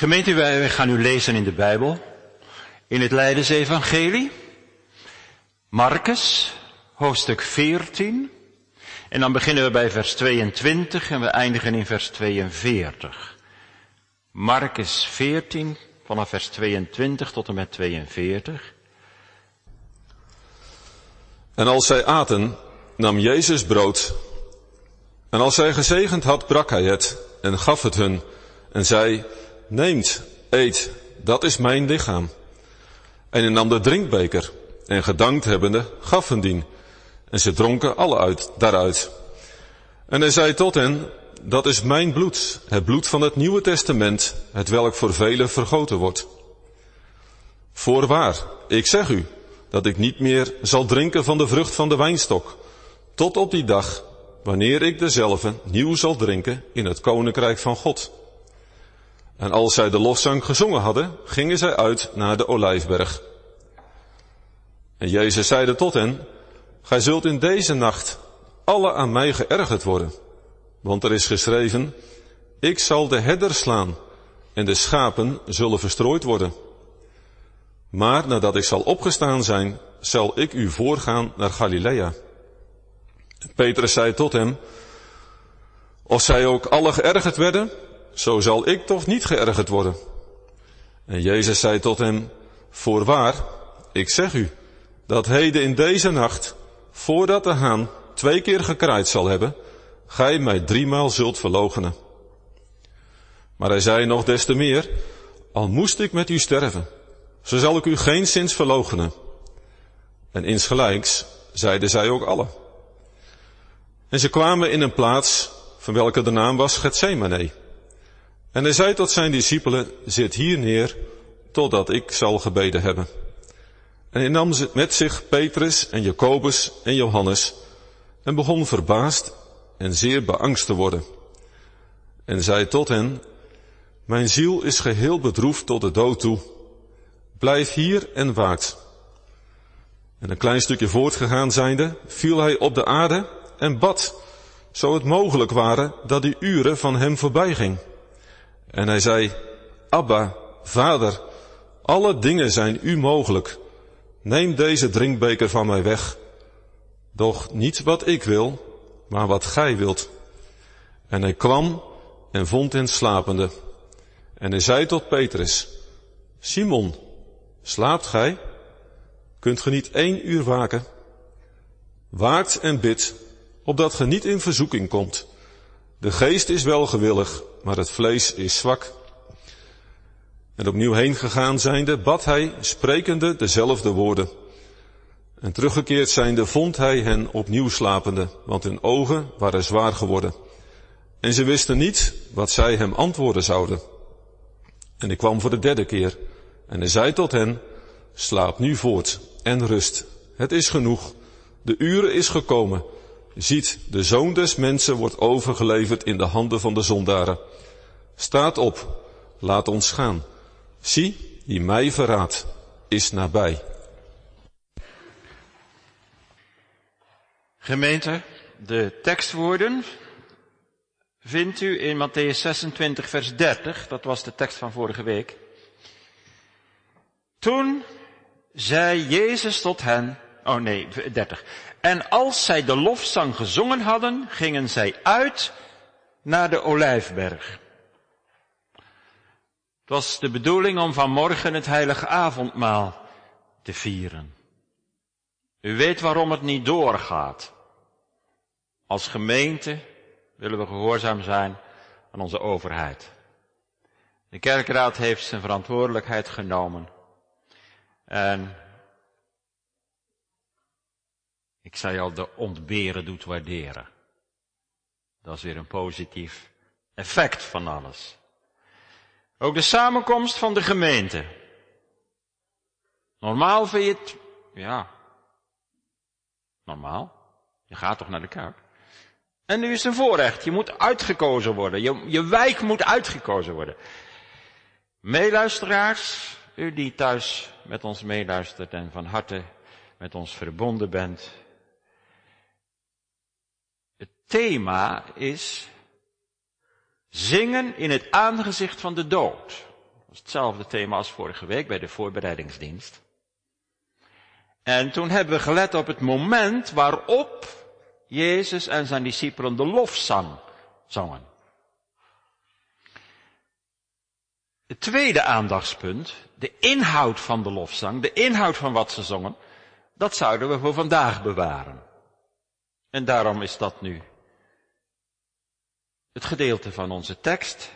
Gemeente, wij gaan nu lezen in de Bijbel. In het Leidensevangelie. Marcus, hoofdstuk 14. En dan beginnen we bij vers 22 en we eindigen in vers 42. Marcus 14, vanaf vers 22 tot en met 42. En als zij aten, nam Jezus brood. En als hij gezegend had, brak hij het en gaf het hun en zei, neemt, eet, dat is mijn lichaam. En hij nam de drinkbeker en gedankt hebbende gaf hen dien. En ze dronken alle uit, daaruit. En hij zei tot hen, dat is mijn bloed, het bloed van het Nieuwe Testament, het welk voor velen vergoten wordt. Voorwaar, ik zeg u, dat ik niet meer zal drinken van de vrucht van de wijnstok, tot op die dag, wanneer ik dezelfde nieuw zal drinken in het koninkrijk van God. En als zij de lofzang gezongen hadden, gingen zij uit naar de olijfberg. En Jezus zeide tot hen, gij zult in deze nacht alle aan mij geërgerd worden. Want er is geschreven, ik zal de herder slaan en de schapen zullen verstrooid worden. Maar nadat ik zal opgestaan zijn, zal ik u voorgaan naar Galilea. Petrus zei tot hem, of zij ook alle geërgerd werden, zo zal ik toch niet geërgerd worden. En Jezus zei tot hem, voorwaar, ik zeg u, dat heden in deze nacht, voordat de haan twee keer gekraaid zal hebben, gij mij driemaal zult verloochenen. Maar hij zei nog des te meer, al moest ik met u sterven, zo zal ik u geen zins verloochenen. En insgelijks zeiden zij ook alle. En ze kwamen in een plaats van welke de naam was Gethsemane. En hij zei tot zijn discipelen, zit hier neer, totdat ik zal gebeden hebben. En hij nam met zich Petrus en Jacobus en Johannes en begon verbaasd en zeer beangst te worden. En zei tot hen, mijn ziel is geheel bedroefd tot de dood toe. Blijf hier en waakt. En een klein stukje voortgegaan zijnde, viel hij op de aarde en bad, zo het mogelijk ware dat die uren van hem voorbij ging. En hij zei, Abba, vader, alle dingen zijn u mogelijk. Neem deze drinkbeker van mij weg. Doch niet wat ik wil, maar wat gij wilt. En hij kwam en vond hen slapende. En hij zei tot Petrus, Simon, slaapt gij? Kunt ge niet één uur waken? Waakt en bid, opdat ge niet in verzoeking komt. De geest is wel gewillig, maar het vlees is zwak. En opnieuw heen gegaan zijnde, bad hij, sprekende dezelfde woorden. En teruggekeerd zijnde, vond hij hen opnieuw slapende, want hun ogen waren zwaar geworden. En ze wisten niet wat zij hem antwoorden zouden. En hij kwam voor de derde keer, en hij zei tot hen, slaap nu voort en rust. Het is genoeg. De uren is gekomen. Ziet, de zoon des mensen wordt overgeleverd in de handen van de zondaren. Staat op, laat ons gaan. Zie, die mij verraadt, is nabij. Gemeente, de tekstwoorden vindt u in Matthäus 26, vers 30. Dat was de tekst van vorige week. Toen zei Jezus tot hen, oh nee, 30. En als zij de lofzang gezongen hadden, gingen zij uit naar de olijfberg. Het was de bedoeling om vanmorgen het heilige avondmaal te vieren. U weet waarom het niet doorgaat. Als gemeente willen we gehoorzaam zijn aan onze overheid. De kerkraad heeft zijn verantwoordelijkheid genomen. En ik zei al, de ontberen doet waarderen. Dat is weer een positief effect van alles. Ook de samenkomst van de gemeente. Normaal vind je het, ja, normaal. Je gaat toch naar de kerk? En nu is het een voorrecht. Je moet uitgekozen worden. Je, je wijk moet uitgekozen worden. Meeluisteraars, u die thuis met ons meeluistert en van harte met ons verbonden bent. Thema is zingen in het aangezicht van de dood. Dat is hetzelfde thema als vorige week bij de voorbereidingsdienst. En toen hebben we gelet op het moment waarop Jezus en zijn discipelen de lofzang zongen. Het tweede aandachtspunt, de inhoud van de lofzang, de inhoud van wat ze zongen, dat zouden we voor vandaag bewaren. En daarom is dat nu het gedeelte van onze tekst.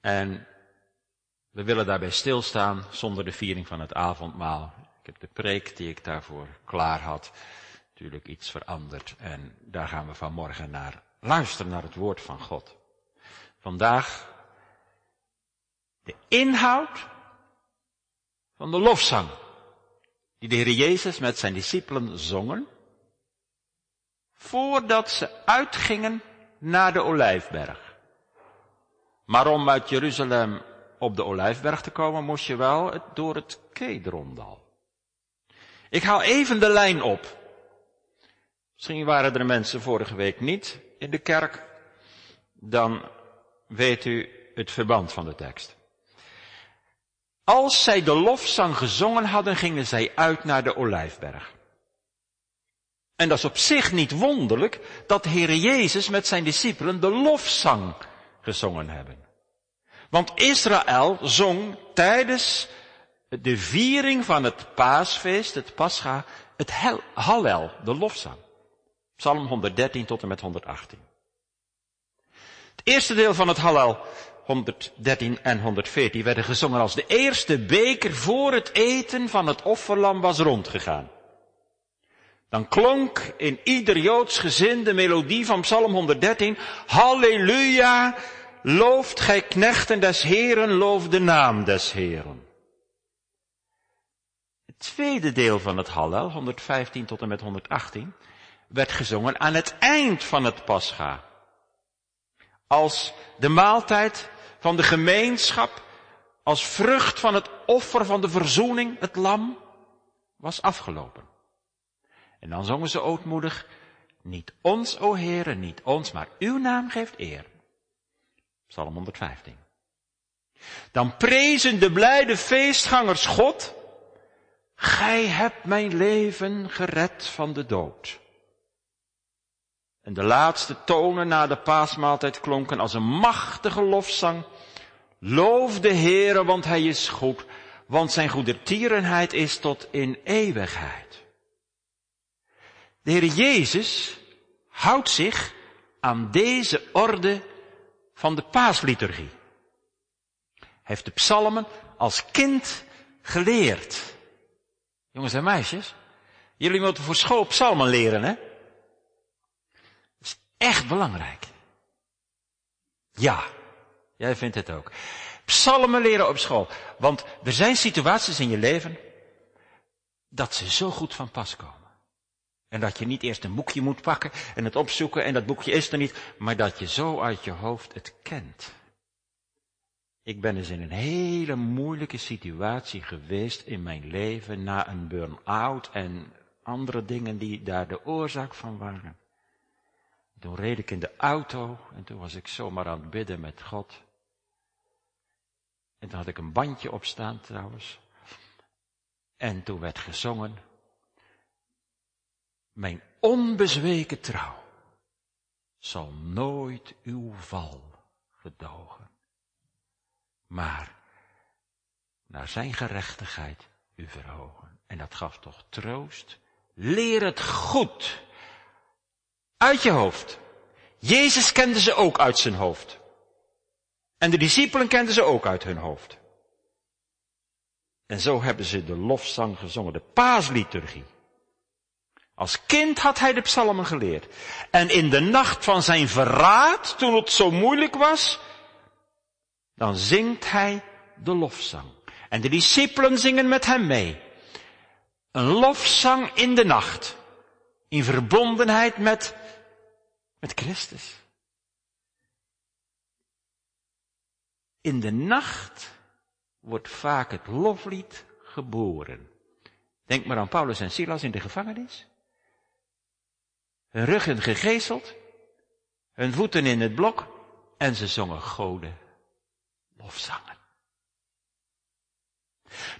En we willen daarbij stilstaan zonder de viering van het avondmaal. Ik heb de preek die ik daarvoor klaar had natuurlijk iets veranderd. En daar gaan we vanmorgen naar luisteren, naar het woord van God. Vandaag de inhoud van de lofzang. Die de Heer Jezus met zijn discipelen zongen. Voordat ze uitgingen naar de Olijfberg. Maar om uit Jeruzalem op de Olijfberg te komen, moest je wel door het Kedrondal. Ik haal even de lijn op. Misschien waren er mensen vorige week niet in de kerk. Dan weet u het verband van de tekst. Als zij de lofzang gezongen hadden, gingen zij uit naar de Olijfberg. En dat is op zich niet wonderlijk dat de Heer Jezus met zijn discipelen de lofzang gezongen hebben. Want Israël zong tijdens de viering van het paasfeest, het pascha, het Hallel, de lofzang. Psalm 113 tot en met 118. Het eerste deel van het Hallel, 113 en 114, werden gezongen als de eerste beker voor het eten van het offerlam was rondgegaan. Dan klonk in ieder Joods gezin de melodie van Psalm 113, Halleluja, looft gij knechten des Heren, loof de naam des Heren. Het tweede deel van het Hallel, 115 tot en met 118, werd gezongen aan het eind van het Pascha. Als de maaltijd van de gemeenschap, als vrucht van het offer van de verzoening, het lam, was afgelopen. En dan zongen ze ootmoedig, niet ons, o Heere, niet ons, maar uw naam geeft eer. Psalm 115. Dan prezen de blijde feestgangers God, Gij hebt mijn leven gered van de dood. En de laatste tonen na de paasmaaltijd klonken als een machtige lofzang. Loof de Heere, want Hij is goed, want Zijn goedertierenheid is tot in eeuwigheid. De Heer Jezus houdt zich aan deze orde van de paasliturgie. Hij heeft de psalmen als kind geleerd. Jongens en meisjes, jullie moeten voor school psalmen leren, hè? echt belangrijk. Ja, jij vindt het ook. Psalmen leren op school. Want er zijn situaties in je leven dat ze zo goed van pas komen. En dat je niet eerst een boekje moet pakken en het opzoeken en dat boekje is er niet, maar dat je zo uit je hoofd het kent. Ik ben eens in een hele moeilijke situatie geweest in mijn leven na een burn-out en andere dingen die daar de oorzaak van waren. Toen reed ik in de auto en toen was ik zomaar aan het bidden met God. En toen had ik een bandje opstaan trouwens. En toen werd gezongen. Mijn onbezweken trouw zal nooit uw val gedogen. Maar naar zijn gerechtigheid u verhogen. En dat gaf toch troost. Leer het goed uit je hoofd. Jezus kende ze ook uit zijn hoofd. En de discipelen kenden ze ook uit hun hoofd. En zo hebben ze de lofzang gezongen, de paasliturgie. Als kind had hij de psalmen geleerd. En in de nacht van zijn verraad, toen het zo moeilijk was, dan zingt hij de lofzang. En de discipelen zingen met hem mee. Een lofzang in de nacht. In verbondenheid met met Christus. In de nacht wordt vaak het loflied geboren. Denk maar aan Paulus en Silas in de gevangenis. Hun ruggen gegezeld, hun voeten in het blok en ze zongen goden lofzangen.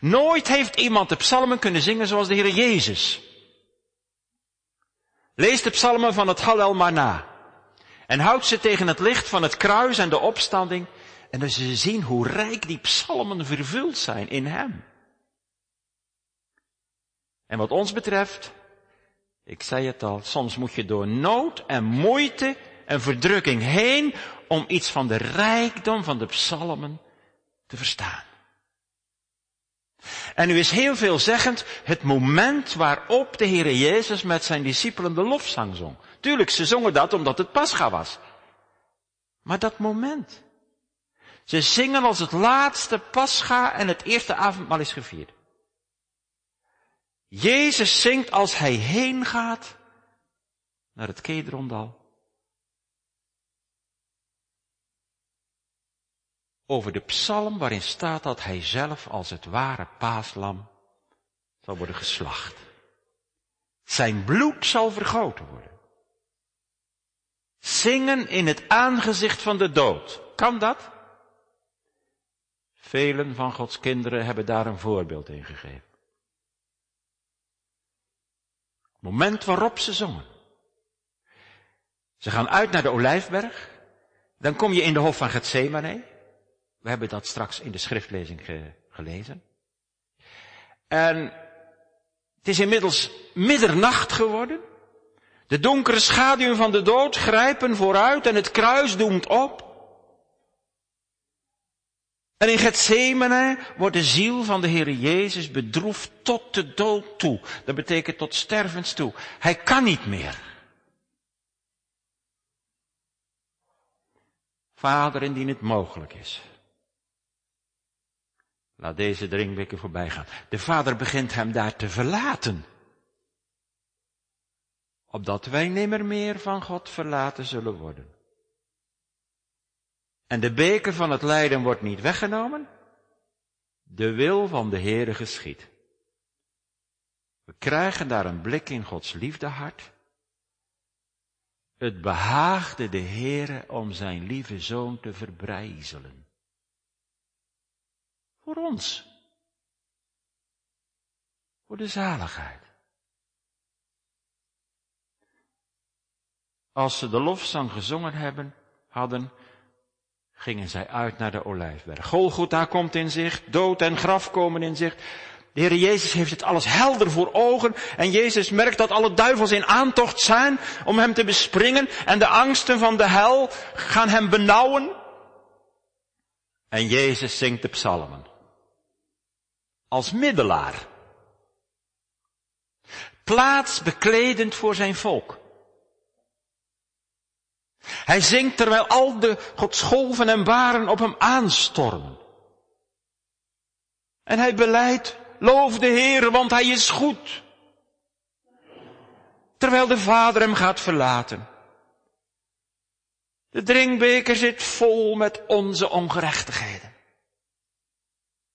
Nooit heeft iemand de psalmen kunnen zingen zoals de Heer Jezus. Lees de psalmen van het Hallel maar na. En houd ze tegen het licht van het kruis en de opstanding. En dan ze zien hoe rijk die psalmen vervuld zijn in hem. En wat ons betreft, ik zei het al, soms moet je door nood en moeite en verdrukking heen om iets van de rijkdom van de psalmen te verstaan. En nu is heel veelzeggend het moment waarop de Heere Jezus met zijn discipelen de lofzang zong. Tuurlijk, ze zongen dat omdat het Pascha was. Maar dat moment. Ze zingen als het laatste Pascha en het eerste avondmaal is gevierd. Jezus zingt als hij heen gaat naar het Kedrondal. Over de psalm waarin staat dat hij zelf als het ware paaslam zal worden geslacht. Zijn bloed zal vergoten worden. Zingen in het aangezicht van de dood. Kan dat? Velen van Gods kinderen hebben daar een voorbeeld in gegeven. Moment waarop ze zongen. Ze gaan uit naar de Olijfberg. Dan kom je in de hof van Gethsemane. We hebben dat straks in de schriftlezing gelezen. En het is inmiddels middernacht geworden. De donkere schaduwen van de dood grijpen vooruit en het kruis doemt op. En in Gethsemane wordt de ziel van de Heer Jezus bedroefd tot de dood toe. Dat betekent tot stervens toe. Hij kan niet meer. Vader, indien het mogelijk is. Laat deze drinkbeker voorbij gaan. De vader begint hem daar te verlaten. Opdat wij nimmer meer van God verlaten zullen worden. En de beker van het lijden wordt niet weggenomen. De wil van de Heere geschiet. We krijgen daar een blik in Gods liefdehart. Het behaagde de Heere om zijn lieve zoon te verbrijzelen. Voor ons. Voor de zaligheid. Als ze de lofzang gezongen hebben, hadden, gingen zij uit naar de Olijfberg. Golgotha komt in zicht, dood en graf komen in zicht. De Heer Jezus heeft het alles helder voor ogen en Jezus merkt dat alle duivels in aantocht zijn om hem te bespringen en de angsten van de hel gaan hem benauwen. En Jezus zingt de psalmen. Als middelaar. Plaats bekledend voor zijn volk. Hij zingt terwijl al de godsgolven en baren op hem aanstormen. En hij beleidt, loof de Heer, want hij is goed. Terwijl de Vader hem gaat verlaten. De drinkbeker zit vol met onze ongerechtigheden.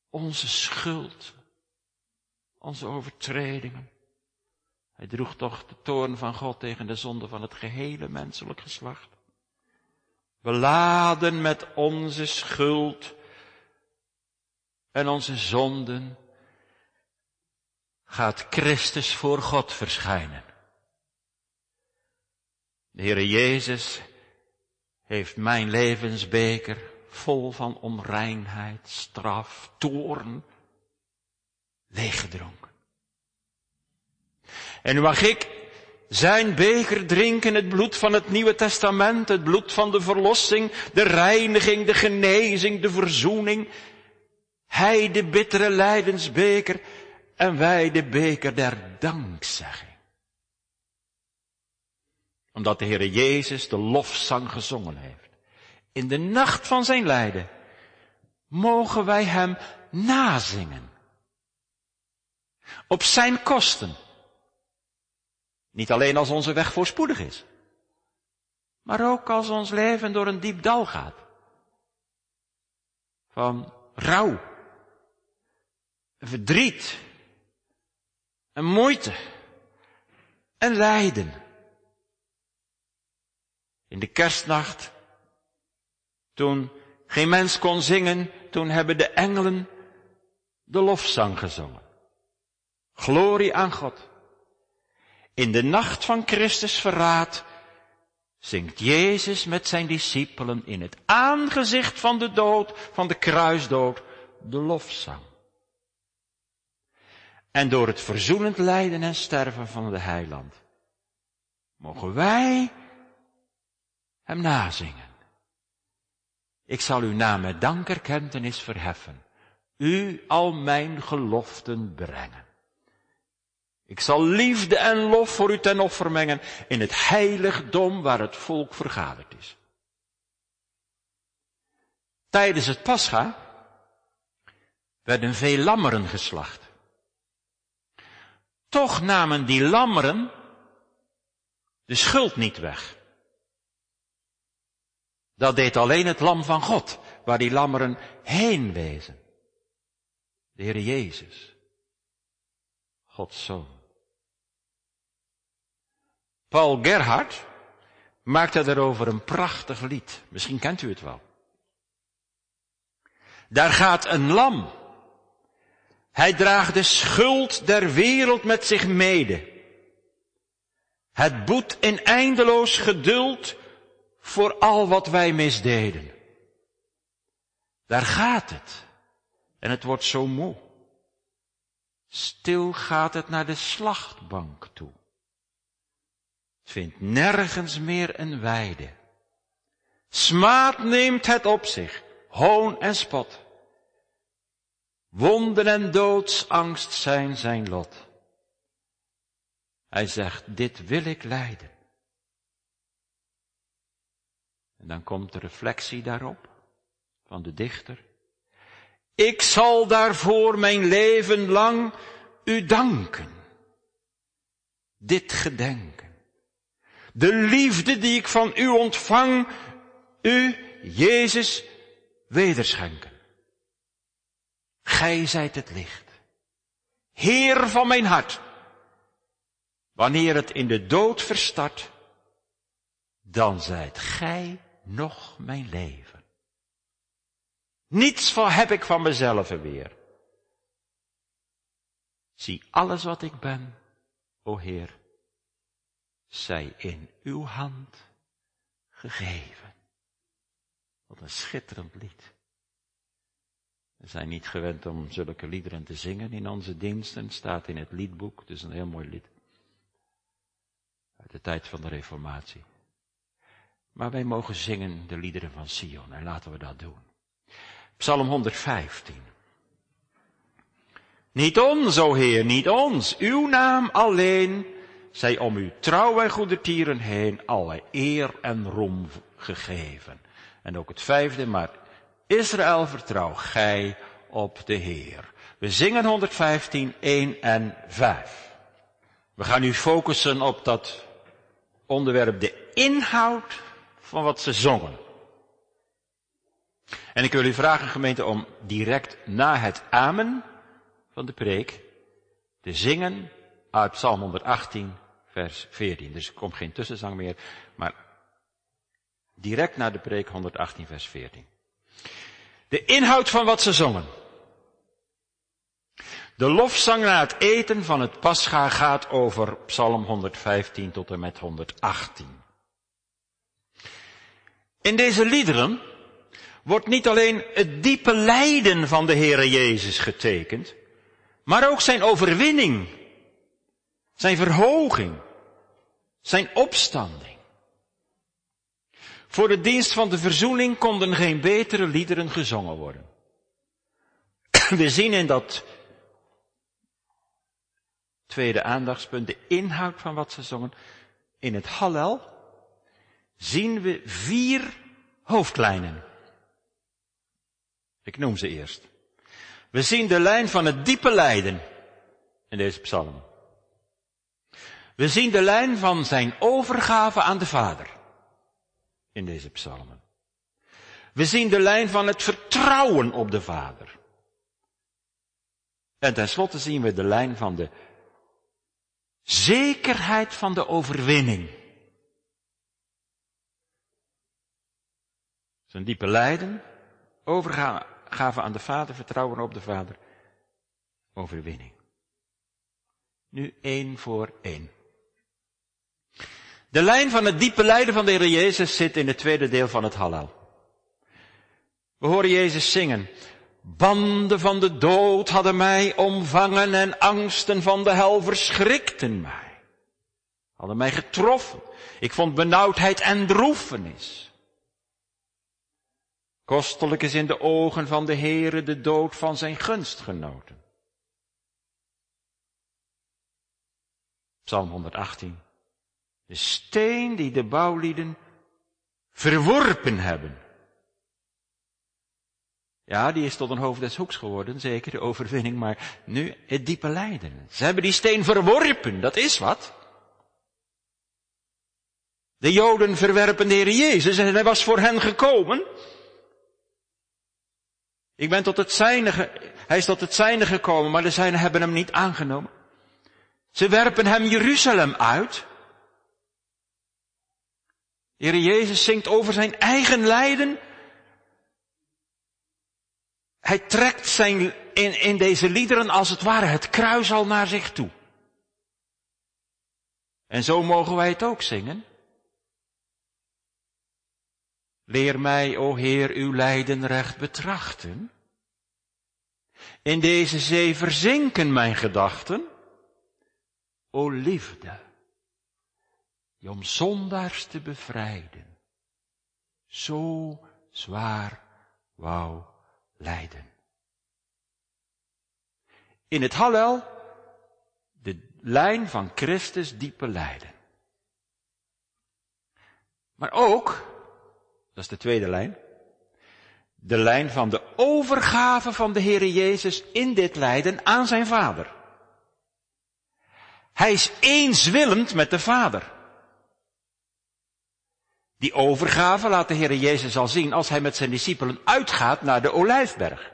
Onze schuld. Onze overtredingen. Hij droeg toch de toorn van God tegen de zonde van het gehele menselijk geslacht. Beladen met onze schuld en onze zonden gaat Christus voor God verschijnen. De Heere Jezus heeft mijn levensbeker vol van onreinheid, straf, toorn, leeggedronken. En nu mag ik zijn beker drinken, het bloed van het Nieuwe Testament, het bloed van de verlossing, de reiniging, de genezing, de verzoening. Hij de bittere lijdensbeker en wij de beker der dankzegging. Omdat de Heere Jezus de lofzang gezongen heeft. In de nacht van zijn lijden mogen wij hem nazingen. Op zijn kosten. Niet alleen als onze weg voorspoedig is, maar ook als ons leven door een diep dal gaat. Van rouw, verdriet, en moeite, en lijden. In de kerstnacht, toen geen mens kon zingen, toen hebben de engelen de lofzang gezongen. Glorie aan God. In de nacht van Christus verraad zingt Jezus met zijn discipelen in het aangezicht van de dood, van de kruisdood, de lofzang. En door het verzoenend lijden en sterven van de heiland, mogen wij hem nazingen. Ik zal uw naam met dankerkentenis verheffen, u al mijn geloften brengen. Ik zal liefde en lof voor u ten offer mengen in het heiligdom waar het volk vergaderd is. Tijdens het Pascha werden veel lammeren geslacht. Toch namen die lammeren de schuld niet weg. Dat deed alleen het lam van God, waar die lammeren heen wezen. De Heer Jezus, Gods Zoon. Paul Gerhard maakte daarover een prachtig lied. Misschien kent u het wel. Daar gaat een lam. Hij draagt de schuld der wereld met zich mede. Het boet in eindeloos geduld voor al wat wij misdeden. Daar gaat het. En het wordt zo moe. Stil gaat het naar de slachtbank toe vindt nergens meer een weide. Smaad neemt het op zich, hoon en spot. Wonden en doodsangst zijn zijn lot. Hij zegt, dit wil ik lijden. En dan komt de reflectie daarop van de dichter. Ik zal daarvoor mijn leven lang u danken. Dit gedenken. De liefde die ik van u ontvang, u, Jezus, wederschenken. Gij zijt het licht. Heer van mijn hart. Wanneer het in de dood verstart, dan zijt gij nog mijn leven. Niets van heb ik van mezelf weer. Zie alles wat ik ben, o Heer, zij in uw hand gegeven. Wat een schitterend lied. We zijn niet gewend om zulke liederen te zingen in onze diensten, staat in het liedboek, het is een heel mooi lied. Uit de tijd van de Reformatie. Maar wij mogen zingen de liederen van Sion en laten we dat doen. Psalm 115. Niet ons, o Heer, niet ons, uw naam alleen zij om uw trouw en goede tieren heen alle eer en roem gegeven. En ook het vijfde, maar Israël vertrouw gij op de Heer. We zingen 115, 1 en 5. We gaan nu focussen op dat onderwerp, de inhoud van wat ze zongen. En ik wil u vragen, gemeente, om direct na het amen van de preek te zingen uit Psalm 118, vers 14. Dus er komt geen tussenzang meer, maar direct na de preek 118, vers 14. De inhoud van wat ze zongen. De lofzang na het eten van het Pascha gaat over Psalm 115 tot en met 118. In deze liederen wordt niet alleen het diepe lijden van de Heere Jezus getekend, maar ook zijn overwinning zijn verhoging. Zijn opstanding. Voor de dienst van de verzoening konden geen betere liederen gezongen worden. We zien in dat tweede aandachtspunt de inhoud van wat ze zongen. In het Hallel zien we vier hoofdlijnen. Ik noem ze eerst. We zien de lijn van het diepe lijden in deze psalm. We zien de lijn van zijn overgave aan de Vader in deze psalmen. We zien de lijn van het vertrouwen op de Vader. En tenslotte zien we de lijn van de zekerheid van de overwinning. Zijn diepe lijden, Overgave aan de Vader, vertrouwen op de Vader. Overwinning. Nu één voor één. De lijn van het diepe lijden van de Heer Jezus zit in het tweede deel van het Hallel. We horen Jezus zingen. Banden van de dood hadden mij omvangen en angsten van de hel verschrikten mij. Hadden mij getroffen. Ik vond benauwdheid en droefenis. Kostelijk is in de ogen van de Heere de dood van zijn gunstgenoten. Psalm 118. De steen die de bouwlieden verworpen hebben. Ja, die is tot een hoofd des hoeks geworden, zeker, de overwinning, maar nu het diepe lijden. Ze hebben die steen verworpen, dat is wat. De Joden verwerpen de Heer Jezus en hij was voor hen gekomen. Ik ben tot het zijne, hij is tot het zijne gekomen, maar de zijnen hebben hem niet aangenomen. Ze werpen hem Jeruzalem uit. Heer Jezus zingt over zijn eigen lijden. Hij trekt zijn, in, in deze liederen als het ware het kruis al naar zich toe. En zo mogen wij het ook zingen. Leer mij, o Heer, uw lijden recht betrachten. In deze zee verzinken mijn gedachten. O liefde, die om zondaars te bevrijden, zo zwaar wou lijden. In het Hallel de lijn van Christus diepe lijden. Maar ook, dat is de tweede lijn, de lijn van de overgave van de Heere Jezus in dit lijden aan zijn Vader. Hij is eenswillend met de Vader. Die overgave laat de Heer Jezus al zien als hij met zijn discipelen uitgaat naar de Olijfberg.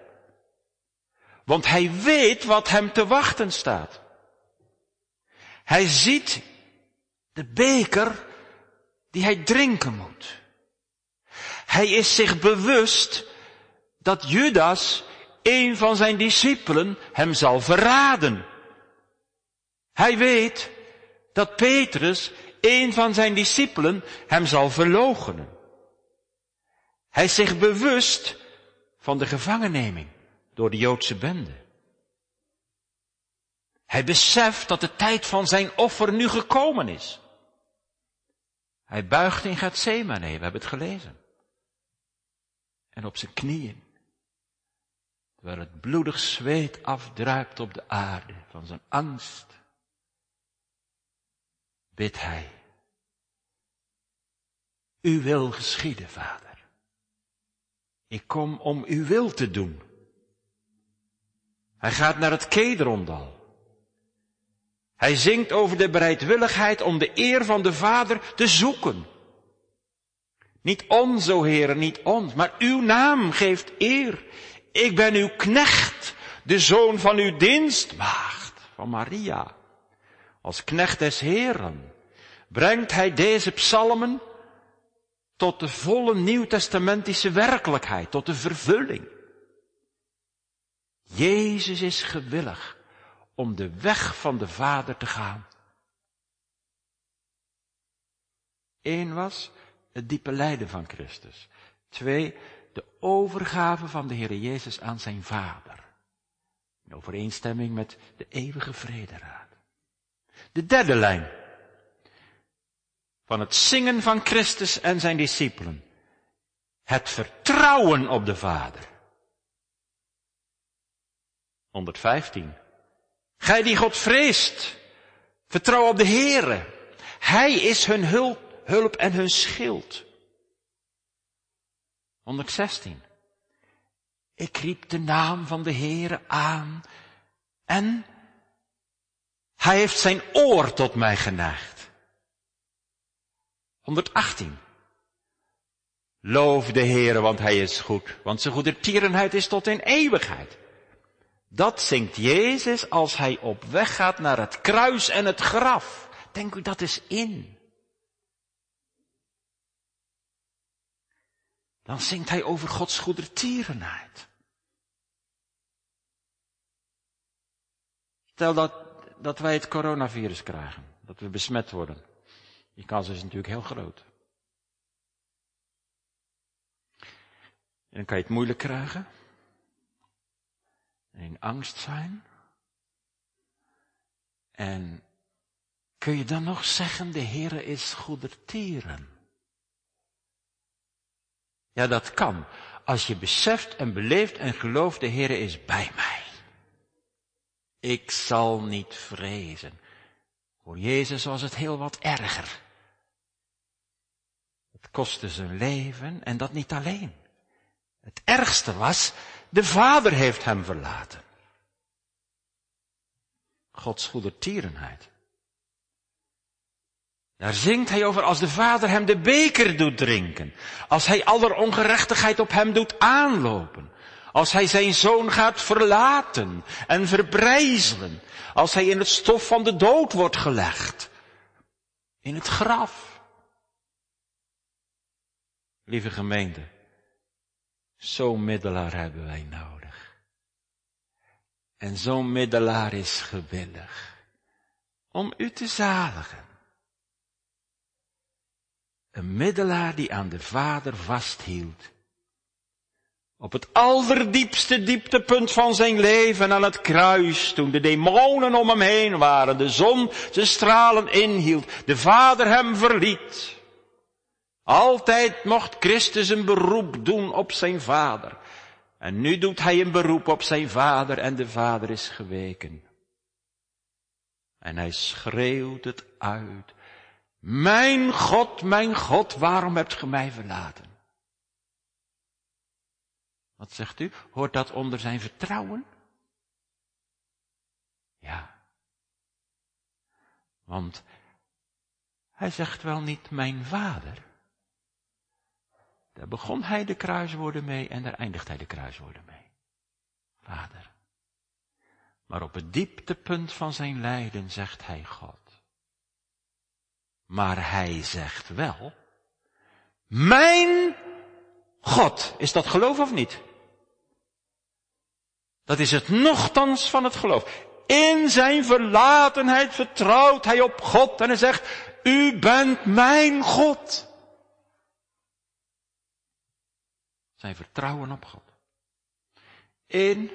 Want hij weet wat hem te wachten staat. Hij ziet de beker die hij drinken moet. Hij is zich bewust dat Judas, een van zijn discipelen, hem zal verraden. Hij weet dat Petrus, een van zijn discipelen, hem zal verloochenen. Hij is zich bewust van de gevangenneming door de Joodse bende. Hij beseft dat de tijd van zijn offer nu gekomen is. Hij buigt in Gethsemane, we hebben het gelezen. En op zijn knieën, terwijl het bloedig zweet afdruipt op de aarde van zijn angst, bidt hij. U wil geschieden, vader. Ik kom om uw wil te doen. Hij gaat naar het Kedrondal. Hij zingt over de bereidwilligheid om de eer van de Vader te zoeken. Niet ons, o Heer, niet ons, maar uw naam geeft eer. Ik ben uw knecht, de zoon van uw dienstmaagd, van Maria. Als knecht des Heeren brengt hij deze psalmen tot de volle nieuwtestamentische werkelijkheid, tot de vervulling. Jezus is gewillig om de weg van de Vader te gaan. Eén was het diepe lijden van Christus. Twee, de overgave van de Heer Jezus aan zijn Vader. In overeenstemming met de eeuwige vrederaad. De derde lijn van het zingen van Christus en zijn discipelen. Het vertrouwen op de Vader. 115. Gij die God vreest, vertrouw op de Heere. Hij is hun hulp, hulp en hun schild. 116. Ik riep de naam van de Heere aan en hij heeft zijn oor tot mij geneigd. 118. Loof de Heere, want hij is goed, want zijn goede tierenheid is tot in eeuwigheid. Dat zingt Jezus als hij op weg gaat naar het kruis en het graf. Denk u dat is in. Dan zingt hij over Gods goedertierenheid. Stel dat, dat wij het coronavirus krijgen, dat we besmet worden. Die kans is natuurlijk heel groot. En dan kan je het moeilijk krijgen. En in angst zijn. En kun je dan nog zeggen, de Heere is goedertieren? Ja, dat kan. Als je beseft en beleeft en gelooft, de Heere is bij mij. Ik zal niet vrezen. Voor Jezus was het heel wat erger. Het kostte zijn leven en dat niet alleen. Het ergste was, de Vader heeft hem verlaten. Gods goedertierenheid. Daar zingt hij over als de Vader hem de beker doet drinken. Als hij aller ongerechtigheid op hem doet aanlopen. Als hij zijn zoon gaat verlaten en verbrijzelen. Als hij in het stof van de dood wordt gelegd. In het graf. Lieve gemeente, zo'n middelaar hebben wij nodig. En zo'n middelaar is gewillig om u te zaligen. Een middelaar die aan de Vader vasthield. Op het allerdiepste dieptepunt van zijn leven aan het kruis, toen de demonen om hem heen waren, de zon zijn stralen inhield, de Vader hem verliet. Altijd mocht Christus een beroep doen op zijn Vader. En nu doet hij een beroep op zijn Vader en de Vader is geweken. En hij schreeuwt het uit. Mijn God, mijn God, waarom hebt ge mij verlaten? Wat zegt u? Hoort dat onder zijn vertrouwen? Ja. Want hij zegt wel niet mijn vader. Daar begon hij de kruiswoorden mee en daar eindigt hij de kruiswoorden mee. Vader. Maar op het dieptepunt van zijn lijden zegt hij God. Maar hij zegt wel, mijn God. Is dat geloof of niet? Dat is het nochtans van het geloof. In zijn verlatenheid vertrouwt hij op God en hij zegt, u bent mijn God. Zijn vertrouwen op God. In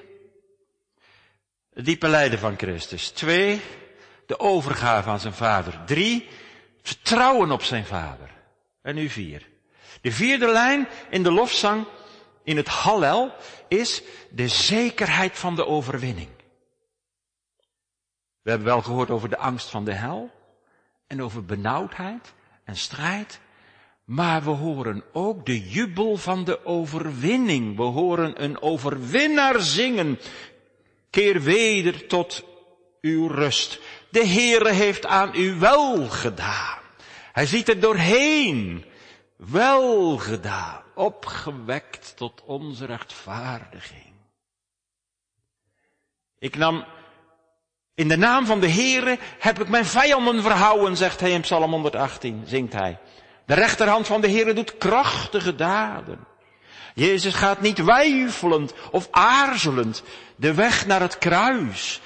het diepe lijden van Christus. Twee, de overgave aan zijn vader. Drie, vertrouwen op zijn vader. En nu vier. De vierde lijn in de lofzang, in het Hallel, is de zekerheid van de overwinning. We hebben wel gehoord over de angst van de hel en over benauwdheid en strijd. Maar we horen ook de jubel van de overwinning. We horen een overwinnaar zingen. Keer weder tot uw rust. De Heere heeft aan u wel gedaan. Hij ziet er doorheen. Wel gedaan. Opgewekt tot onze rechtvaardiging. Ik nam, in de naam van de Heere heb ik mijn vijanden verhouden, zegt hij in Psalm 118, zingt hij. De rechterhand van de Heere doet krachtige daden. Jezus gaat niet weifelend of aarzelend de weg naar het kruis.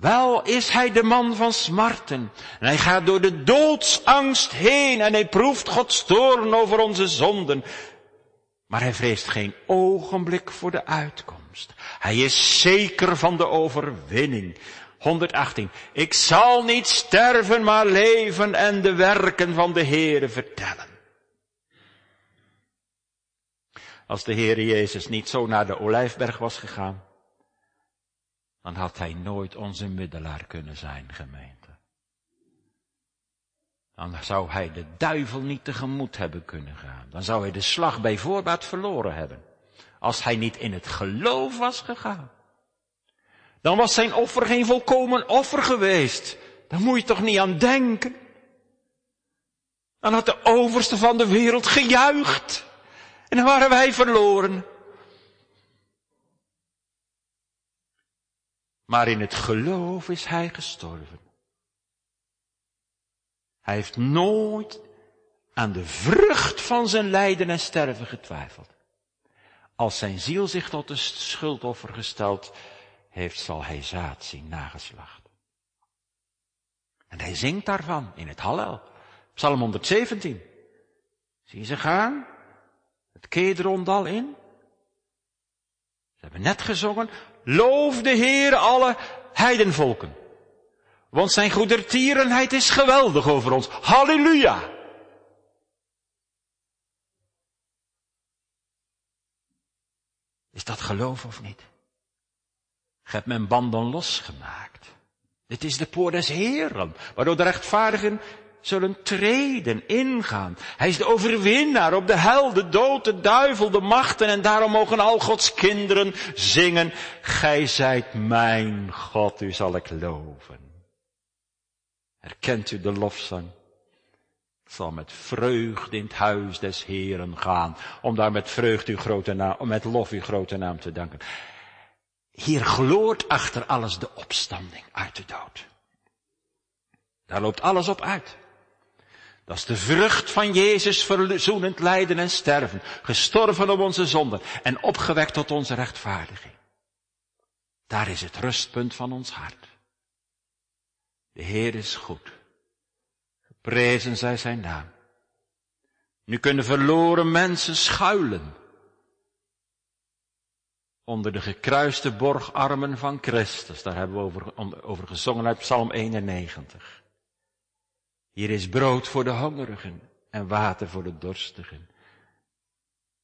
Wel is hij de man van smarten. En hij gaat door de doodsangst heen en hij proeft Gods toorn over onze zonden. Maar hij vreest geen ogenblik voor de uitkomst. Hij is zeker van de overwinning. 118. Ik zal niet sterven, maar leven en de werken van de Heere vertellen. Als de Heere Jezus niet zo naar de Olijfberg was gegaan, dan had hij nooit onze middelaar kunnen zijn, gemeente. Dan zou hij de duivel niet tegemoet hebben kunnen gaan. Dan zou hij de slag bij voorbaat verloren hebben. Als hij niet in het geloof was gegaan. Dan was zijn offer geen volkomen offer geweest. Daar moet je toch niet aan denken. Dan had de overste van de wereld gejuicht. En dan waren wij verloren. Maar in het geloof is hij gestorven. Hij heeft nooit aan de vrucht van zijn lijden en sterven getwijfeld. Als zijn ziel zich tot de schuldoffer gesteld heeft, zal hij zaad zien nageslacht. En hij zingt daarvan in het Hallel. Psalm 117. Zie ze gaan? Het Kedrondal in. Ze hebben net gezongen. Loof de Heer alle heidenvolken. Want zijn goedertierenheid is geweldig over ons. Halleluja! Is dat geloof of niet? Je hebt mijn banden losgemaakt. Dit is de poort des Heeren, waardoor de rechtvaardigen zullen treden, ingaan. Hij is de overwinnaar op de hel, de dood, de duivel, de machten en daarom mogen al Gods kinderen zingen. Gij zijt mijn God, u zal ik loven. Herkent u de lofzang? Ik zal met vreugde in het huis des Heren gaan, om daar met vreugde uw grote naam, om met lof uw grote naam te danken. Hier gloort achter alles de opstanding uit de dood. Daar loopt alles op uit. Dat is de vrucht van Jezus verzoenend lijden en sterven, gestorven om onze zonden en opgewekt tot onze rechtvaardiging. Daar is het rustpunt van ons hart. De Heer is goed. Geprezen zij zijn naam. Nu kunnen verloren mensen schuilen onder de gekruiste borgarmen van Christus. Daar hebben we over, over gezongen uit Psalm 91. Hier is brood voor de hongerigen en water voor de dorstigen.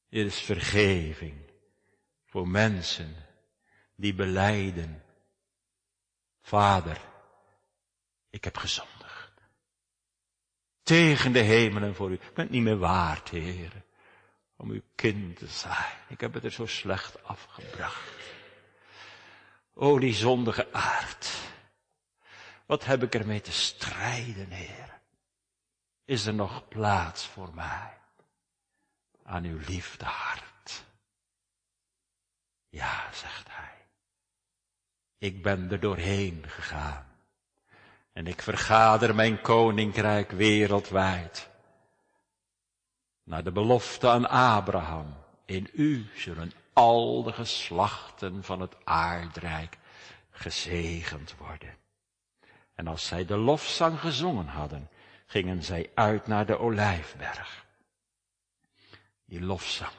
Hier is vergeving voor mensen die beleiden. Vader, ik heb gezondigd. Tegen de hemelen voor u. Ik ben het niet meer waard, heren om uw kind te zijn. Ik heb het er zo slecht afgebracht. O, die zondige aard. Wat heb ik ermee te strijden, Heer? Is er nog plaats voor mij? Aan uw liefde hart. Ja, zegt hij. Ik ben er doorheen gegaan. En ik vergader mijn koninkrijk wereldwijd naar de belofte aan Abraham. In u zullen al de geslachten van het aardrijk gezegend worden. En als zij de lofzang gezongen hadden, gingen zij uit naar de olijfberg. Die lofzang,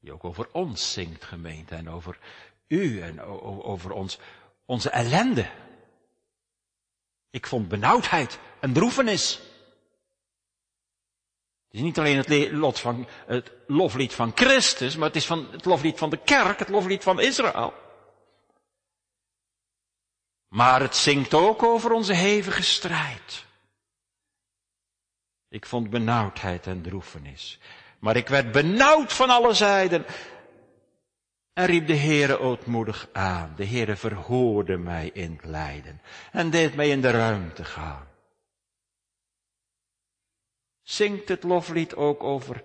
die ook over ons zingt gemeente en over u en over ons, onze ellende. Ik vond benauwdheid en droefenis. Het is niet alleen het, lot van, het loflied van Christus, maar het is van, het loflied van de kerk, het loflied van Israël. Maar het zingt ook over onze hevige strijd. Ik vond benauwdheid en droefenis. Maar ik werd benauwd van alle zijden. En riep de Heere ootmoedig aan. De Heere verhoorde mij in het lijden. En deed mij in de ruimte gaan zingt het loflied ook over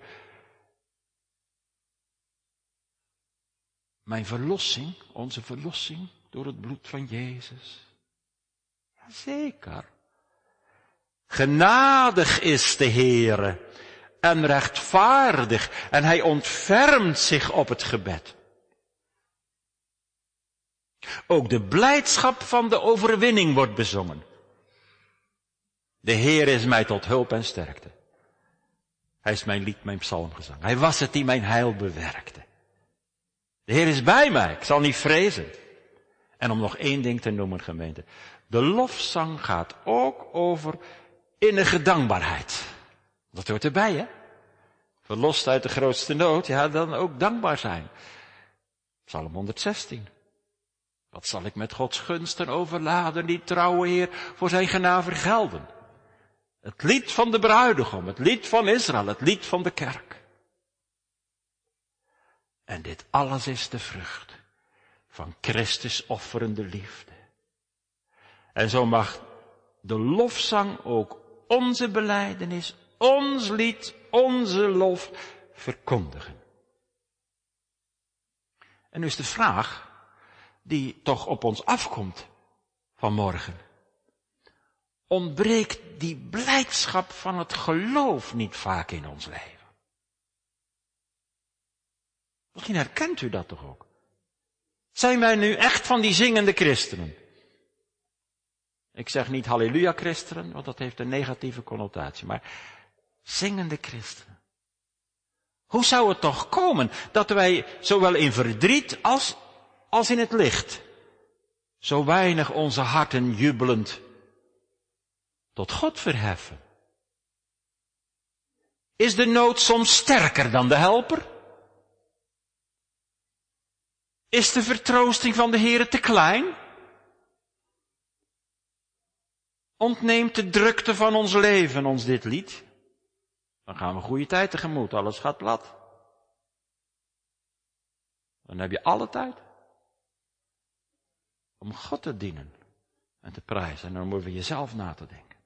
mijn verlossing, onze verlossing door het bloed van Jezus. Jazeker. Genadig is de Heere en rechtvaardig en hij ontfermt zich op het gebed. Ook de blijdschap van de overwinning wordt bezongen. De Heer is mij tot hulp en sterkte. Hij is mijn lied, mijn psalmgezang. Hij was het die mijn heil bewerkte. De Heer is bij mij, ik zal niet vrezen. En om nog één ding te noemen, gemeente. De lofzang gaat ook over innige dankbaarheid. Dat hoort erbij, hè? Verlost uit de grootste nood, ja, dan ook dankbaar zijn. Psalm 116. Wat zal ik met Gods gunsten overladen, die trouwe Heer, voor zijn genade vergelden? Het lied van de bruidegom, het lied van Israël, het lied van de kerk. En dit alles is de vrucht van Christus offerende liefde. En zo mag de lofzang ook onze beleidenis, ons lied, onze lof verkondigen. En nu is de vraag die toch op ons afkomt vanmorgen. ontbreekt die blijdschap van het geloof niet vaak in ons leven. Misschien herkent u dat toch ook? Zijn wij nu echt van die zingende christenen? Ik zeg niet halleluja christenen, want dat heeft een negatieve connotatie, maar zingende christenen. Hoe zou het toch komen dat wij zowel in verdriet als, als in het licht zo weinig onze harten jubelend tot God verheffen? Is de nood soms sterker dan de helper? Is de vertroosting van de Heer te klein? Ontneemt de drukte van ons leven ons dit lied? Dan gaan we goede tijd tegemoet, alles gaat plat. Dan heb je alle tijd om God te dienen en te prijzen en dan hoeven we jezelf na te denken.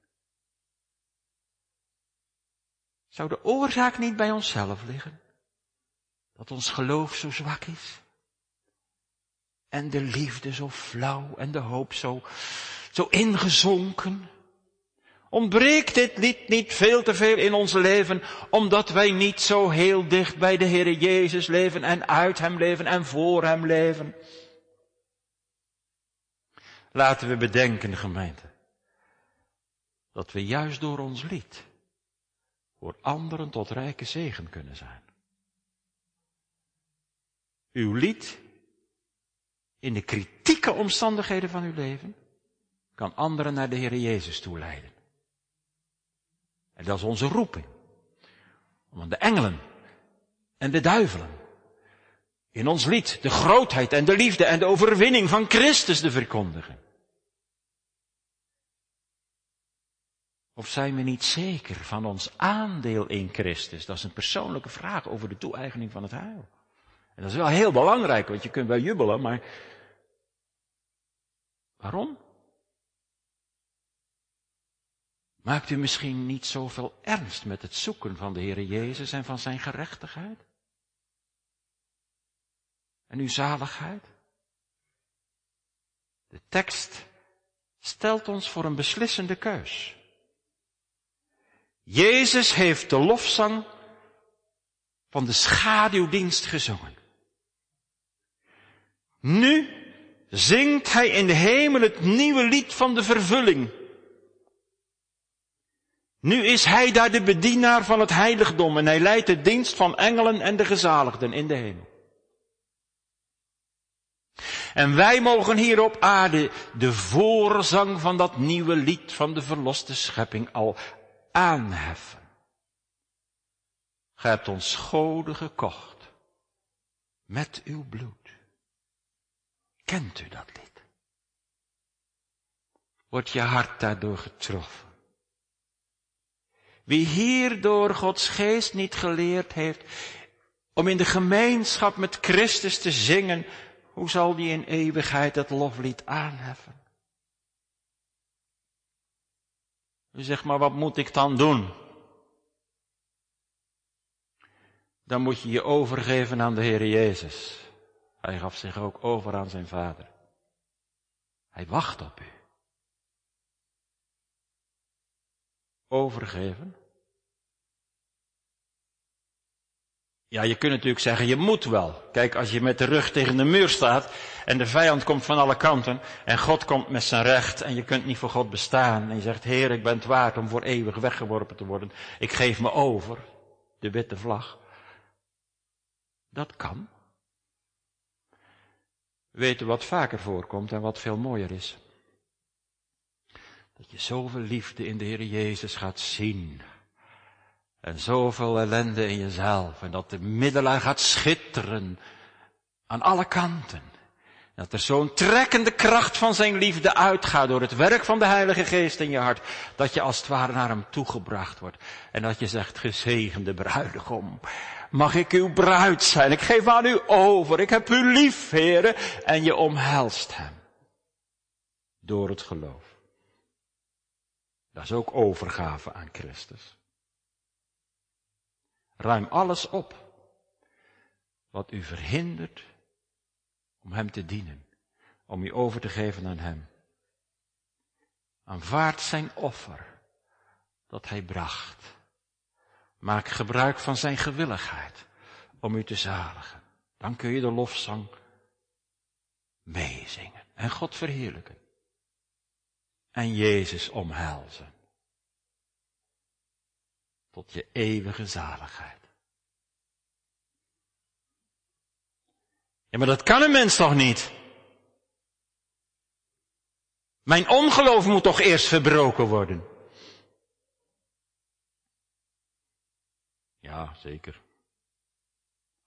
Zou de oorzaak niet bij onszelf liggen? Dat ons geloof zo zwak is? En de liefde zo flauw en de hoop zo, zo ingezonken? Ontbreekt dit lied niet veel te veel in ons leven, omdat wij niet zo heel dicht bij de Heere Jezus leven en uit Hem leven en voor Hem leven? Laten we bedenken, gemeente, dat we juist door ons lied voor anderen tot rijke zegen kunnen zijn. Uw lied in de kritieke omstandigheden van uw leven kan anderen naar de Heer Jezus toeleiden. En dat is onze roeping. Om aan de engelen en de duivelen in ons lied de grootheid en de liefde en de overwinning van Christus te verkondigen. Of zijn we niet zeker van ons aandeel in Christus? Dat is een persoonlijke vraag over de toe-eigening van het heil. En dat is wel heel belangrijk, want je kunt wel jubelen, maar waarom? Maakt u misschien niet zoveel ernst met het zoeken van de Heere Jezus en van zijn gerechtigheid? En uw zaligheid? De tekst stelt ons voor een beslissende keus. Jezus heeft de lofzang van de schaduwdienst gezongen. Nu zingt hij in de hemel het nieuwe lied van de vervulling. Nu is hij daar de bedienaar van het heiligdom en hij leidt de dienst van engelen en de gezaligden in de hemel. En wij mogen hier op aarde de voorzang van dat nieuwe lied van de verloste schepping al aanheffen. Gij hebt ons goden gekocht met uw bloed. Kent u dat lied? Wordt je hart daardoor getroffen? Wie hierdoor Gods geest niet geleerd heeft om in de gemeenschap met Christus te zingen, hoe zal die in eeuwigheid het loflied aanheffen? U zegt maar, wat moet ik dan doen? Dan moet je je overgeven aan de Heer Jezus. Hij gaf zich ook over aan zijn vader. Hij wacht op u. Overgeven. Ja, je kunt natuurlijk zeggen, je moet wel. Kijk, als je met de rug tegen de muur staat en de vijand komt van alle kanten en God komt met zijn recht en je kunt niet voor God bestaan en je zegt, Heer, ik ben het waard om voor eeuwig weggeworpen te worden. Ik geef me over, de witte vlag. Dat kan. U wat vaker voorkomt en wat veel mooier is? Dat je zoveel liefde in de Heer Jezus gaat zien. En zoveel ellende in jezelf. En dat de middelaar gaat schitteren. Aan alle kanten. Dat er zo'n trekkende kracht van zijn liefde uitgaat door het werk van de Heilige Geest in je hart. Dat je als het ware naar hem toegebracht wordt. En dat je zegt, gezegende bruidegom. Mag ik uw bruid zijn? Ik geef aan u over. Ik heb u lief, heren. En je omhelst hem. Door het geloof. Dat is ook overgave aan Christus. Ruim alles op wat u verhindert om Hem te dienen, om u over te geven aan Hem. Aanvaard zijn offer dat hij bracht. Maak gebruik van zijn gewilligheid om u te zaligen. Dan kun je de lofzang meezingen en God verheerlijken. En Jezus omhelzen. Tot je eeuwige zaligheid. Ja, maar dat kan een mens toch niet? Mijn ongeloof moet toch eerst verbroken worden? Ja, zeker.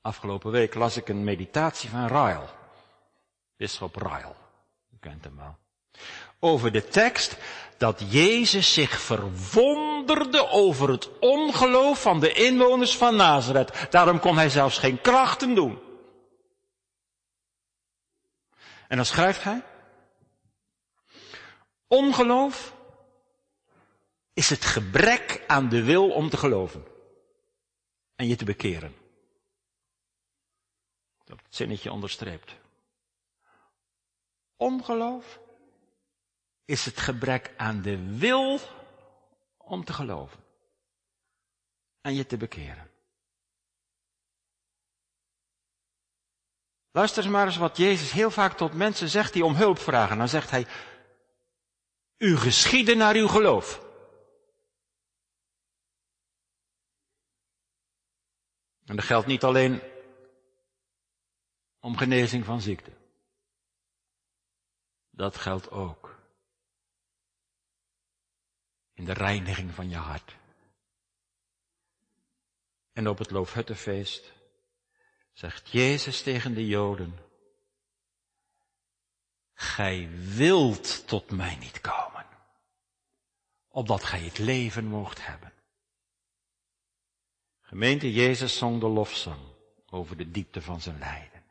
Afgelopen week las ik een meditatie van Ryle. Bisschop Ryle. U kent hem wel. Over de tekst dat Jezus zich verwonderde over het ongeloof van de inwoners van Nazareth. Daarom kon hij zelfs geen krachten doen. En dan schrijft hij. Ongeloof is het gebrek aan de wil om te geloven. En je te bekeren. Dat zinnetje onderstreept. Ongeloof is het gebrek aan de wil om te geloven. En je te bekeren. Luister eens maar eens wat Jezus heel vaak tot mensen zegt die om hulp vragen. Dan zegt hij, u geschieden naar uw geloof. En dat geldt niet alleen om genezing van ziekte. Dat geldt ook in de reiniging van je hart. En op het Loofhuttenfeest zegt Jezus tegen de Joden, Gij wilt tot mij niet komen, opdat gij het leven moogt hebben. Gemeente Jezus zong de lofzang over de diepte van zijn lijden.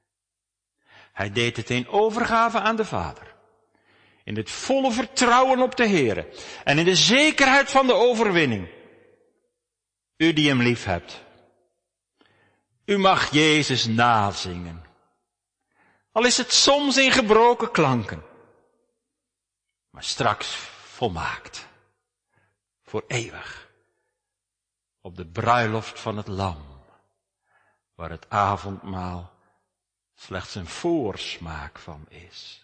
Hij deed het in overgave aan de Vader. In het volle vertrouwen op de Heere. En in de zekerheid van de overwinning. U die hem lief hebt. U mag Jezus nazingen. Al is het soms in gebroken klanken. Maar straks volmaakt. Voor eeuwig. Op de bruiloft van het lam. Waar het avondmaal slechts een voorsmaak van is.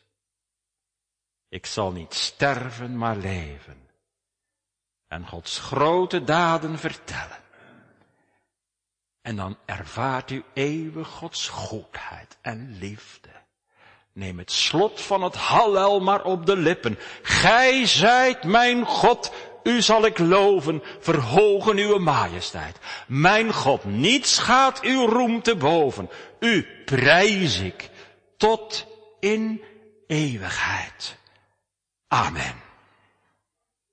Ik zal niet sterven, maar leven. En Gods grote daden vertellen. En dan ervaart u eeuwig Gods goedheid en liefde. Neem het slot van het Hallel maar op de lippen. Gij zijt mijn God, u zal ik loven, verhogen uw majesteit. Mijn God, niets gaat uw roem te boven. U prijs ik tot in eeuwigheid. Amen.